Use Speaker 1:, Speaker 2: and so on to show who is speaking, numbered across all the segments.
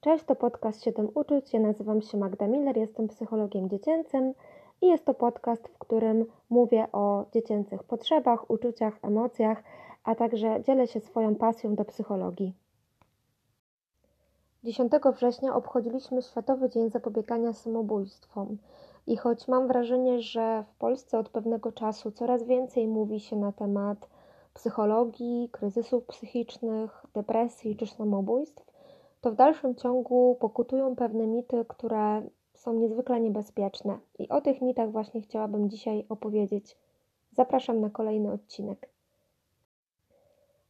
Speaker 1: Cześć, to podcast 7 uczuć. Ja nazywam się Magda Miller, jestem psychologiem dziecięcym i jest to podcast, w którym mówię o dziecięcych potrzebach, uczuciach, emocjach, a także dzielę się swoją pasją do psychologii. 10 września obchodziliśmy Światowy Dzień Zapobiegania Samobójstwom. I choć mam wrażenie, że w Polsce od pewnego czasu coraz więcej mówi się na temat psychologii, kryzysów psychicznych, depresji czy samobójstw, to w dalszym ciągu pokutują pewne mity, które są niezwykle niebezpieczne. I o tych mitach właśnie chciałabym dzisiaj opowiedzieć. Zapraszam na kolejny odcinek.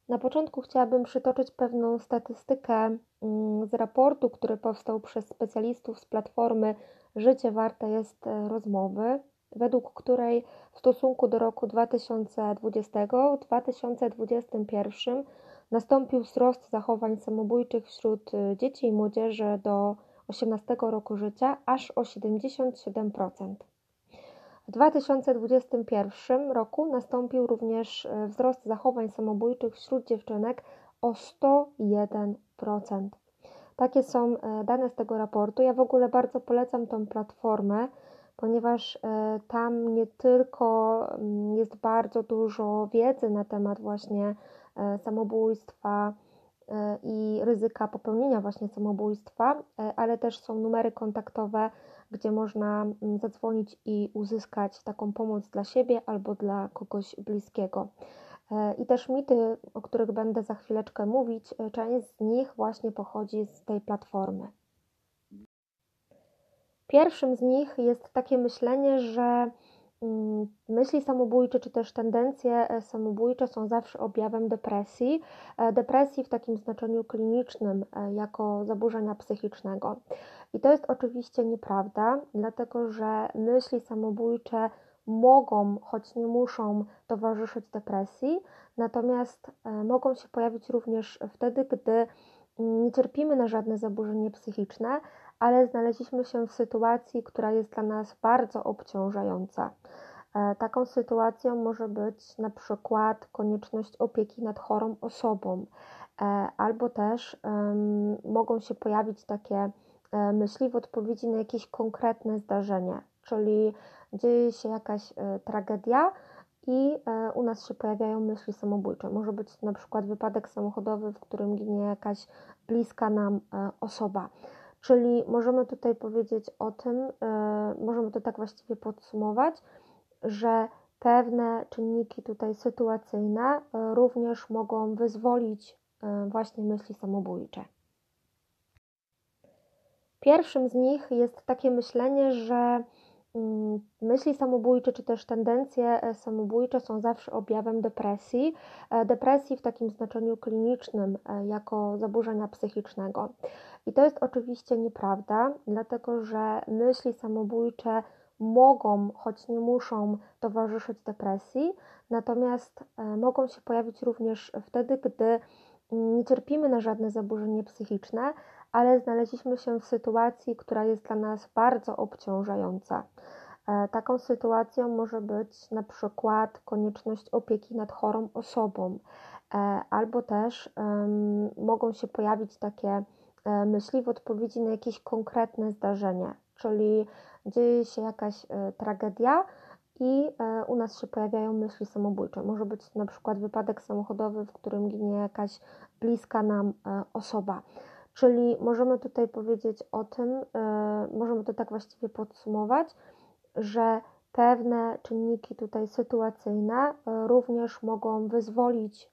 Speaker 1: Na początku chciałabym przytoczyć pewną statystykę mm, z raportu, który powstał przez specjalistów z platformy Życie warte jest rozmowy, według której w stosunku do roku 2020 w 2021 nastąpił wzrost zachowań samobójczych wśród y, dzieci i młodzieży do 18 roku życia aż o 77%. W 2021 roku nastąpił również y, wzrost zachowań samobójczych wśród dziewczynek o 101%. Takie są y, dane z tego raportu. Ja w ogóle bardzo polecam tą platformę, ponieważ tam nie tylko mm, jest bardzo dużo wiedzy na temat właśnie samobójstwa e, i ryzyka popełnienia właśnie samobójstwa, e, ale też są numery kontaktowe, gdzie można mm, zadzwonić i uzyskać taką pomoc dla siebie albo dla kogoś bliskiego. I też mity, o których będę za chwileczkę mówić, część z nich właśnie pochodzi z tej platformy. Pierwszym z nich jest takie myślenie, że myśli samobójcze czy też tendencje e, samobójcze są zawsze objawem depresji. E, depresji w takim znaczeniu klinicznym, e, jako zaburzenia psychicznego. I to jest oczywiście nieprawda, dlatego że myśli samobójcze mogą, choć nie muszą towarzyszyć depresji, natomiast mogą się pojawić również wtedy, gdy nie cierpimy na żadne zaburzenie psychiczne, ale znaleźliśmy się w sytuacji, która jest dla nas bardzo obciążająca. E, taką sytuacją może być na przykład konieczność opieki nad chorą osobą, e, albo też mogą się pojawić takie e, myśli w odpowiedzi na jakieś konkretne zdarzenie, czyli dzieje się jakaś tragedia i u nas się pojawiają myśli samobójcze. Może być na przykład wypadek samochodowy, w którym ginie jakaś bliska nam osoba. Czyli możemy tutaj powiedzieć o tym, możemy to tak właściwie podsumować, że pewne czynniki tutaj sytuacyjne e, również mogą wyzwolić e, właśnie myśli samobójcze. Pierwszym z nich jest takie myślenie, że mm, myśli samobójcze czy też tendencje e, samobójcze są zawsze objawem depresji. Depresji w takim znaczeniu klinicznym, jako zaburzenia psychicznego. I to jest oczywiście nieprawda, dlatego że myśli samobójcze mogą, choć nie muszą towarzyszyć depresji, natomiast e, mogą się pojawić również wtedy, gdy nie cierpimy na żadne zaburzenie psychiczne, ale znaleźliśmy się w sytuacji, która jest dla nas bardzo obciążająca. E, taką sytuacją może być na przykład konieczność opieki nad chorą osobą, e, albo też um, mogą się pojawić takie myśli w odpowiedzi na jakieś konkretne zdarzenie, czyli dzieje się jakaś e, tragedia i e, u nas się pojawiają myśli samobójcze. Może być na przykład wypadek samochodowy, w którym ginie jakaś bliska nam e, osoba. Czyli możemy tutaj powiedzieć o tym, możemy to tak właściwie podsumować, że pewne czynniki tutaj sytuacyjne również mogą wyzwolić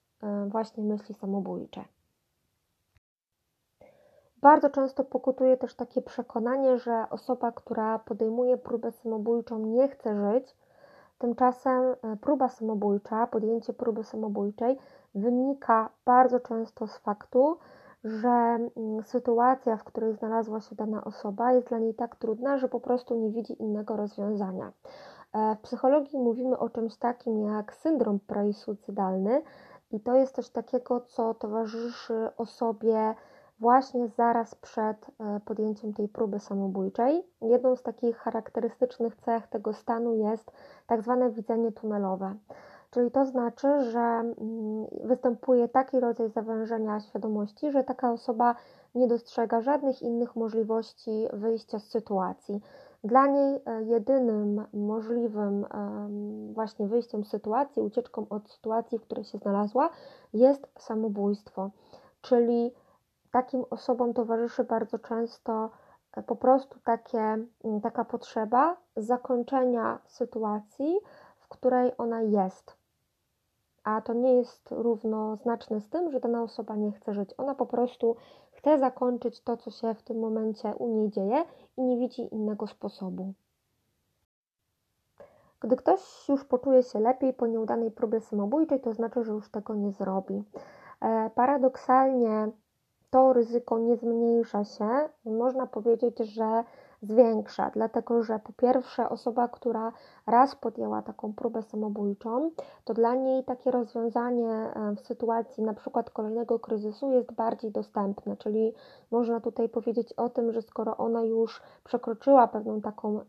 Speaker 1: właśnie myśli samobójcze. Bardzo często pokutuje też takie przekonanie, że osoba, która podejmuje próbę samobójczą, nie chce żyć. Tymczasem e, próba samobójcza, podjęcie próby samobójczej wynika bardzo często z faktu, że mm, sytuacja, w której znalazła się dana osoba, jest dla niej tak trudna, że po prostu nie widzi innego rozwiązania. E, w psychologii mówimy o czymś takim jak syndrom presuicydalny, i to jest coś takiego, co towarzyszy osobie właśnie zaraz przed e, podjęciem tej próby samobójczej. Jedną z takich charakterystycznych cech tego stanu jest tak zwane widzenie tunelowe. Czyli to znaczy, że mm, występuje taki rodzaj zawężenia świadomości, że taka osoba nie dostrzega żadnych innych możliwości wyjścia z sytuacji. Dla niej e, jedynym możliwym właśnie wyjściem z sytuacji, ucieczką od sytuacji, w której się znalazła, jest samobójstwo. Czyli takim osobom towarzyszy bardzo często e, po prostu takie, taka potrzeba zakończenia sytuacji, w której ona jest. A to nie jest równoznaczne z tym, że dana osoba nie chce żyć. Ona po prostu chce zakończyć to, co się w tym momencie u niej dzieje i nie widzi innego sposobu. Gdy ktoś już poczuje się lepiej po nieudanej próbie samobójczej, to znaczy, że już tego nie zrobi. E, paradoksalnie to ryzyko nie zmniejsza się. Można powiedzieć, że zwiększa, dlatego że po pierwsze osoba, która raz podjęła taką próbę samobójczą, to dla niej takie rozwiązanie e, w sytuacji na przykład kolejnego kryzysu jest bardziej dostępne, czyli można tutaj powiedzieć o tym, że skoro ona już przekroczyła pewną taką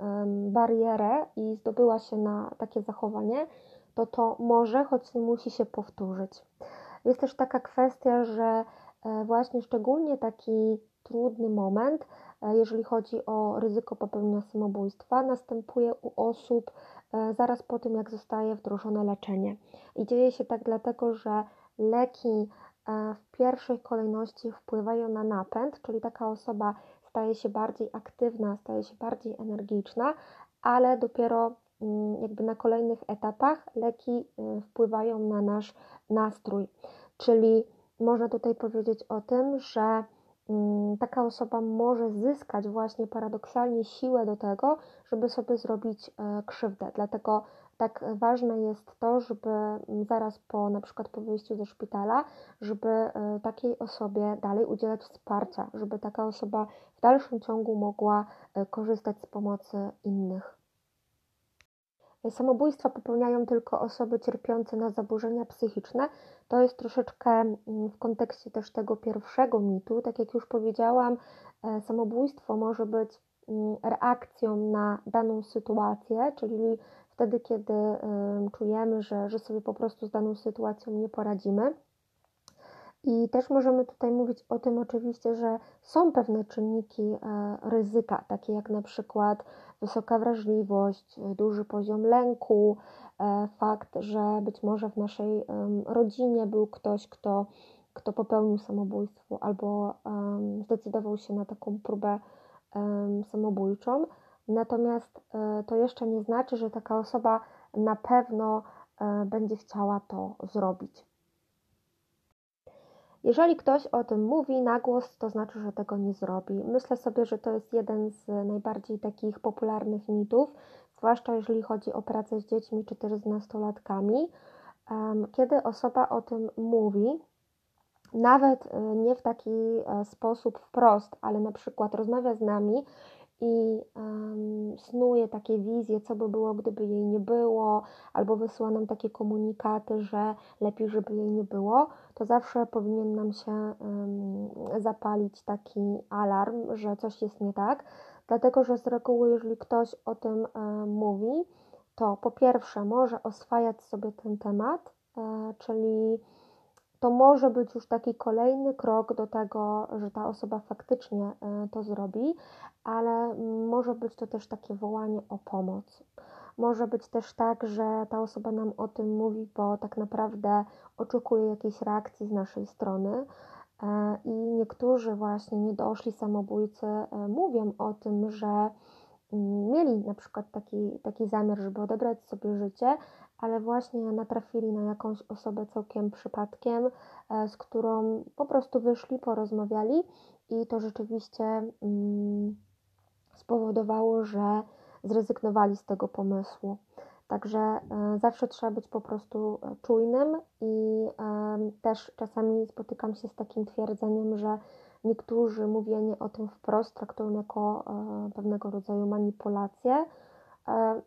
Speaker 1: barierę i zdobyła się na takie zachowanie, to to może, choć nie musi się powtórzyć. Jest też taka kwestia, że właśnie szczególnie taki trudny moment E, jeżeli chodzi o ryzyko popełnienia samobójstwa, następuje u osób e, zaraz po tym, jak zostaje wdrożone leczenie. I dzieje się tak dlatego, że leki e, w pierwszej kolejności wpływają na napęd, czyli taka osoba staje się bardziej aktywna, staje się bardziej energiczna, ale dopiero mm, jakby na kolejnych etapach leki wpływają na nasz nastrój. Czyli można tutaj powiedzieć o tym, że Mm, taka osoba może zyskać właśnie paradoksalnie siłę do tego, żeby sobie zrobić e, krzywdę. Dlatego tak ważne jest to, żeby mm, zaraz po na przykład po wyjściu ze szpitala, żeby e, takiej osobie dalej udzielać wsparcia, żeby taka osoba w dalszym ciągu mogła e, korzystać z pomocy innych. Samobójstwa popełniają tylko osoby cierpiące na zaburzenia psychiczne. To jest troszeczkę mm, w kontekście też tego pierwszego mitu. Tak jak już powiedziałam, e, samobójstwo może być mm, reakcją na daną sytuację, czyli wtedy, kiedy czujemy, że, że sobie po prostu z daną sytuacją nie poradzimy. I też możemy tutaj mówić o tym oczywiście, że są pewne czynniki e, ryzyka, takie jak na przykład wysoka wrażliwość, duży poziom lęku, e, fakt, że być może w naszej rodzinie był ktoś, kto, kto popełnił samobójstwo albo zdecydował się na taką próbę samobójczą. Natomiast e, to jeszcze nie znaczy, że taka osoba na pewno będzie chciała to zrobić. Jeżeli ktoś o tym mówi na głos, to znaczy, że tego nie zrobi. Myślę sobie, że to jest jeden z najbardziej takich popularnych mitów, zwłaszcza jeżeli chodzi o pracę z dziećmi czy też z nastolatkami. Kiedy osoba o tym mówi, nawet e, nie w taki e, sposób wprost, ale na przykład rozmawia z nami i um, snuje takie wizje, co by było, gdyby jej nie było, albo wysyła nam takie komunikaty, że lepiej, żeby jej nie było, to zawsze powinien nam się um, zapalić taki alarm, że coś jest nie tak, dlatego że z reguły, jeżeli ktoś o tym um, mówi, to po pierwsze może oswajać sobie ten temat, e, czyli to może być już taki kolejny krok do tego, że ta osoba faktycznie e, to zrobi, ale może być to też takie wołanie o pomoc. Może być też tak, że ta osoba nam o tym mówi, bo tak naprawdę oczekuje jakiejś reakcji z naszej strony. E, I niektórzy właśnie niedoszli samobójcy e, mówią o tym, że mm, mieli na przykład taki, taki zamiar, żeby odebrać sobie życie, ale właśnie natrafili na jakąś osobę całkiem przypadkiem, e, z którą po prostu wyszli, porozmawiali i to rzeczywiście mm, spowodowało, że zrezygnowali z tego pomysłu. Także e, zawsze trzeba być po prostu e, czujnym i też czasami spotykam się z takim twierdzeniem, że niektórzy mówienie o tym wprost traktują jako pewnego rodzaju manipulację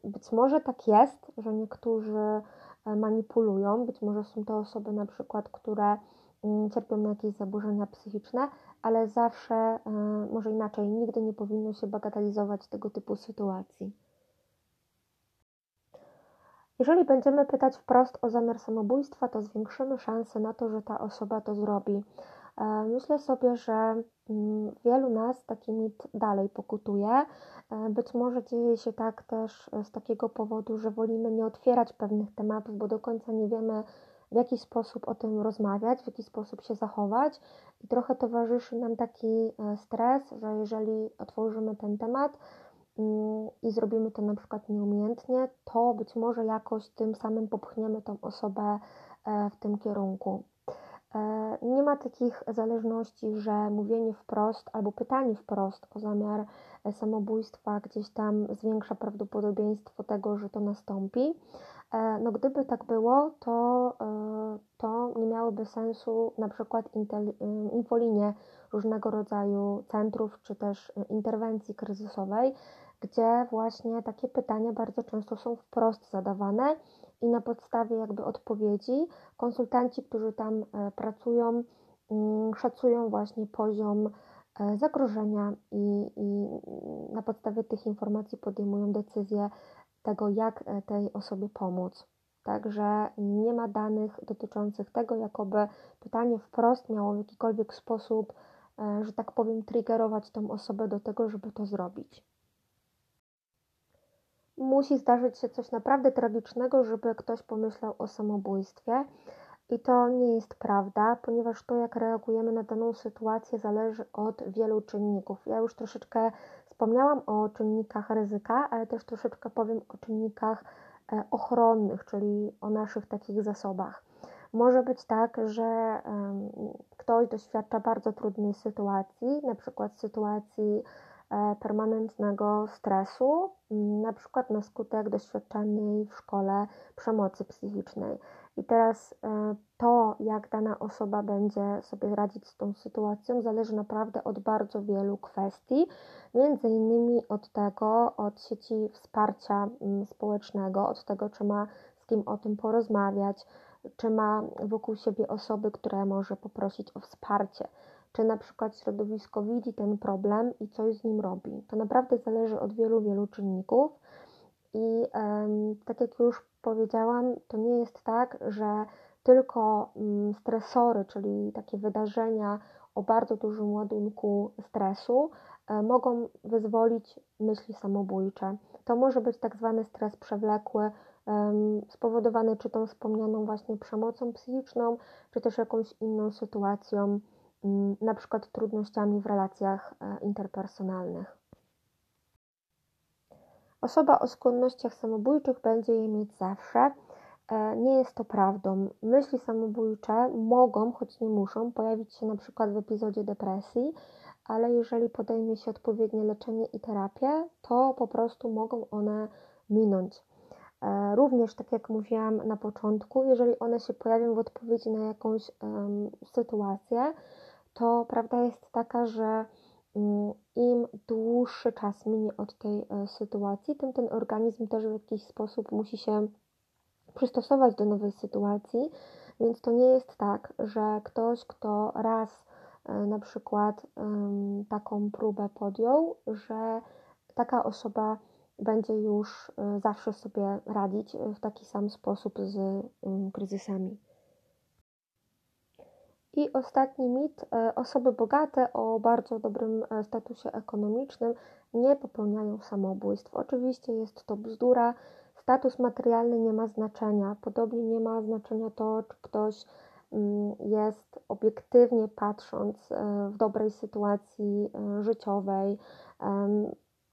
Speaker 1: być może tak jest, że niektórzy e, manipulują, być może są to osoby na przykład, które mm, cierpią na jakieś zaburzenia psychiczne, ale zawsze, e, może inaczej, nigdy nie powinno się bagatelizować tego typu sytuacji. Jeżeli będziemy pytać wprost o zamiar samobójstwa, to zwiększymy szanse na to, że ta osoba to zrobi. Myślę sobie, że mm, wielu nas taki mit dalej pokutuje. Być może dzieje się tak też z takiego powodu, że wolimy nie otwierać pewnych tematów, bo do końca nie wiemy, w jaki sposób o tym rozmawiać, w jaki sposób się zachować. I trochę towarzyszy nam taki stres, że jeżeli otworzymy ten temat, Mm, i zrobimy to na przykład nieumiejętnie, to być może jakoś tym samym popchniemy tą osobę e, w tym kierunku. E, nie ma takich zależności, że mówienie wprost albo pytanie wprost o zamiar e, samobójstwa gdzieś tam zwiększa prawdopodobieństwo tego, że to nastąpi. No gdyby tak było, to, to nie miałoby sensu na przykład infolinie różnego rodzaju centrów czy też interwencji kryzysowej, gdzie właśnie takie pytania bardzo często są wprost zadawane i na podstawie jakby odpowiedzi konsultanci, którzy tam e, pracują, mm, szacują właśnie poziom e, zagrożenia i, i na podstawie tych informacji podejmują decyzję tego, jak e, tej osobie pomóc. Także nie ma danych dotyczących tego, jakoby pytanie wprost miało w jakikolwiek sposób, że tak powiem, triggerować tą osobę do tego, żeby to zrobić musi zdarzyć się coś naprawdę tragicznego, żeby ktoś pomyślał o samobójstwie. I to nie jest prawda, ponieważ to, jak reagujemy na daną sytuację, zależy od wielu czynników. Ja już troszeczkę wspomniałam o czynnikach ryzyka, ale też troszeczkę powiem o czynnikach e, ochronnych, czyli o naszych takich zasobach. Może być tak, że ktoś doświadcza bardzo trudnej sytuacji, na przykład sytuacji permanentnego stresu, mm, na przykład na skutek doświadczanej w szkole przemocy psychicznej. I teraz e, to, jak dana osoba będzie sobie radzić z tą sytuacją, zależy naprawdę od bardzo wielu kwestii, między innymi od tego, od sieci wsparcia mm, społecznego, od tego, czy ma z kim o tym porozmawiać, czy ma wokół siebie osoby, które może poprosić o wsparcie czy na przykład środowisko widzi ten problem i coś z nim robi. To naprawdę zależy od wielu, wielu czynników. I tak jak już powiedziałam, to nie jest tak, że tylko mm, stresory, czyli takie wydarzenia o bardzo dużym ładunku stresu, e, mogą wyzwolić myśli samobójcze. To może być tak zwany stres przewlekły, spowodowany czy tą wspomnianą właśnie przemocą psychiczną, czy też jakąś inną sytuacją na przykład trudnościami w relacjach e, interpersonalnych. Osoba o skłonnościach samobójczych będzie je mieć zawsze. E, nie jest to prawdą. Myśli samobójcze mogą, choć nie muszą, pojawić się na przykład w epizodzie depresji, ale jeżeli podejmie się odpowiednie leczenie i terapię, to po prostu mogą one minąć. E, również, tak jak mówiłam na początku, jeżeli one się pojawią w odpowiedzi na jakąś um, sytuację, to prawda jest taka, że mm, im dłuższy czas minie od tej e, sytuacji, tym ten organizm też w jakiś sposób musi się przystosować do nowej sytuacji, więc to nie jest tak, że ktoś, kto raz e, na przykład taką próbę podjął, że taka osoba będzie już e, zawsze sobie radzić w taki sam sposób z kryzysami. I ostatni mit. E, osoby bogate o bardzo dobrym e, statusie ekonomicznym nie popełniają samobójstw. Oczywiście jest to bzdura. Status materialny nie ma znaczenia. Podobnie nie ma znaczenia to, czy ktoś mm, jest obiektywnie patrząc e, w dobrej sytuacji życiowej.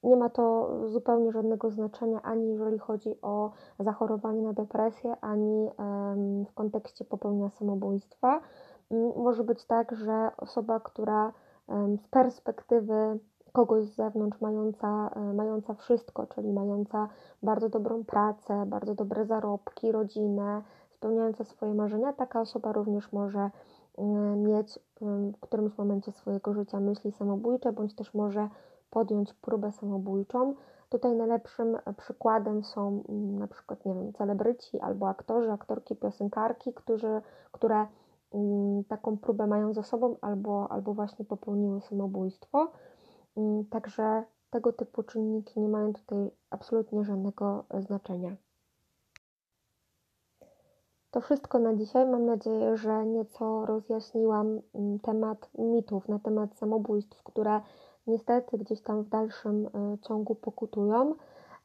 Speaker 1: Nie ma to zupełnie żadnego znaczenia ani jeżeli chodzi o zachorowanie na depresję, ani w kontekście popełnienia samobójstwa. Może być tak, że osoba, która z perspektywy kogoś z zewnątrz, mająca, e, mająca wszystko, czyli mająca bardzo dobrą pracę, bardzo dobre zarobki, rodzinę, spełniająca swoje marzenia, taka osoba również może mieć w którymś momencie swojego życia myśli samobójcze, bądź też może podjąć próbę samobójczą. Tutaj najlepszym przykładem są na przykład, nie wiem, celebryci albo aktorzy, aktorki, piosenkarki, którzy, które Mm, taką próbę mają za sobą albo, albo właśnie popełniły samobójstwo. Mm, także tego typu czynniki nie mają tutaj absolutnie żadnego znaczenia. To wszystko na dzisiaj. Mam nadzieję, że nieco rozjaśniłam mm, temat mitów na temat samobójstw, które niestety gdzieś tam w dalszym y, ciągu pokutują.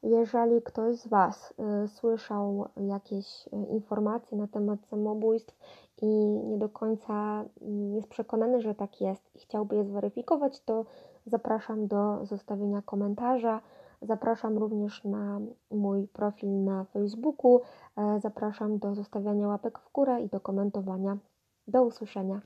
Speaker 1: Jeżeli ktoś z Was y, słyszał jakieś y, informacje na temat samobójstw i nie do końca mm, jest przekonany, że tak jest i chciałby je zweryfikować, to zapraszam do zostawienia komentarza. Zapraszam również na mój profil na Facebooku. E, zapraszam do zostawiania łapek w górę i do komentowania. Do usłyszenia.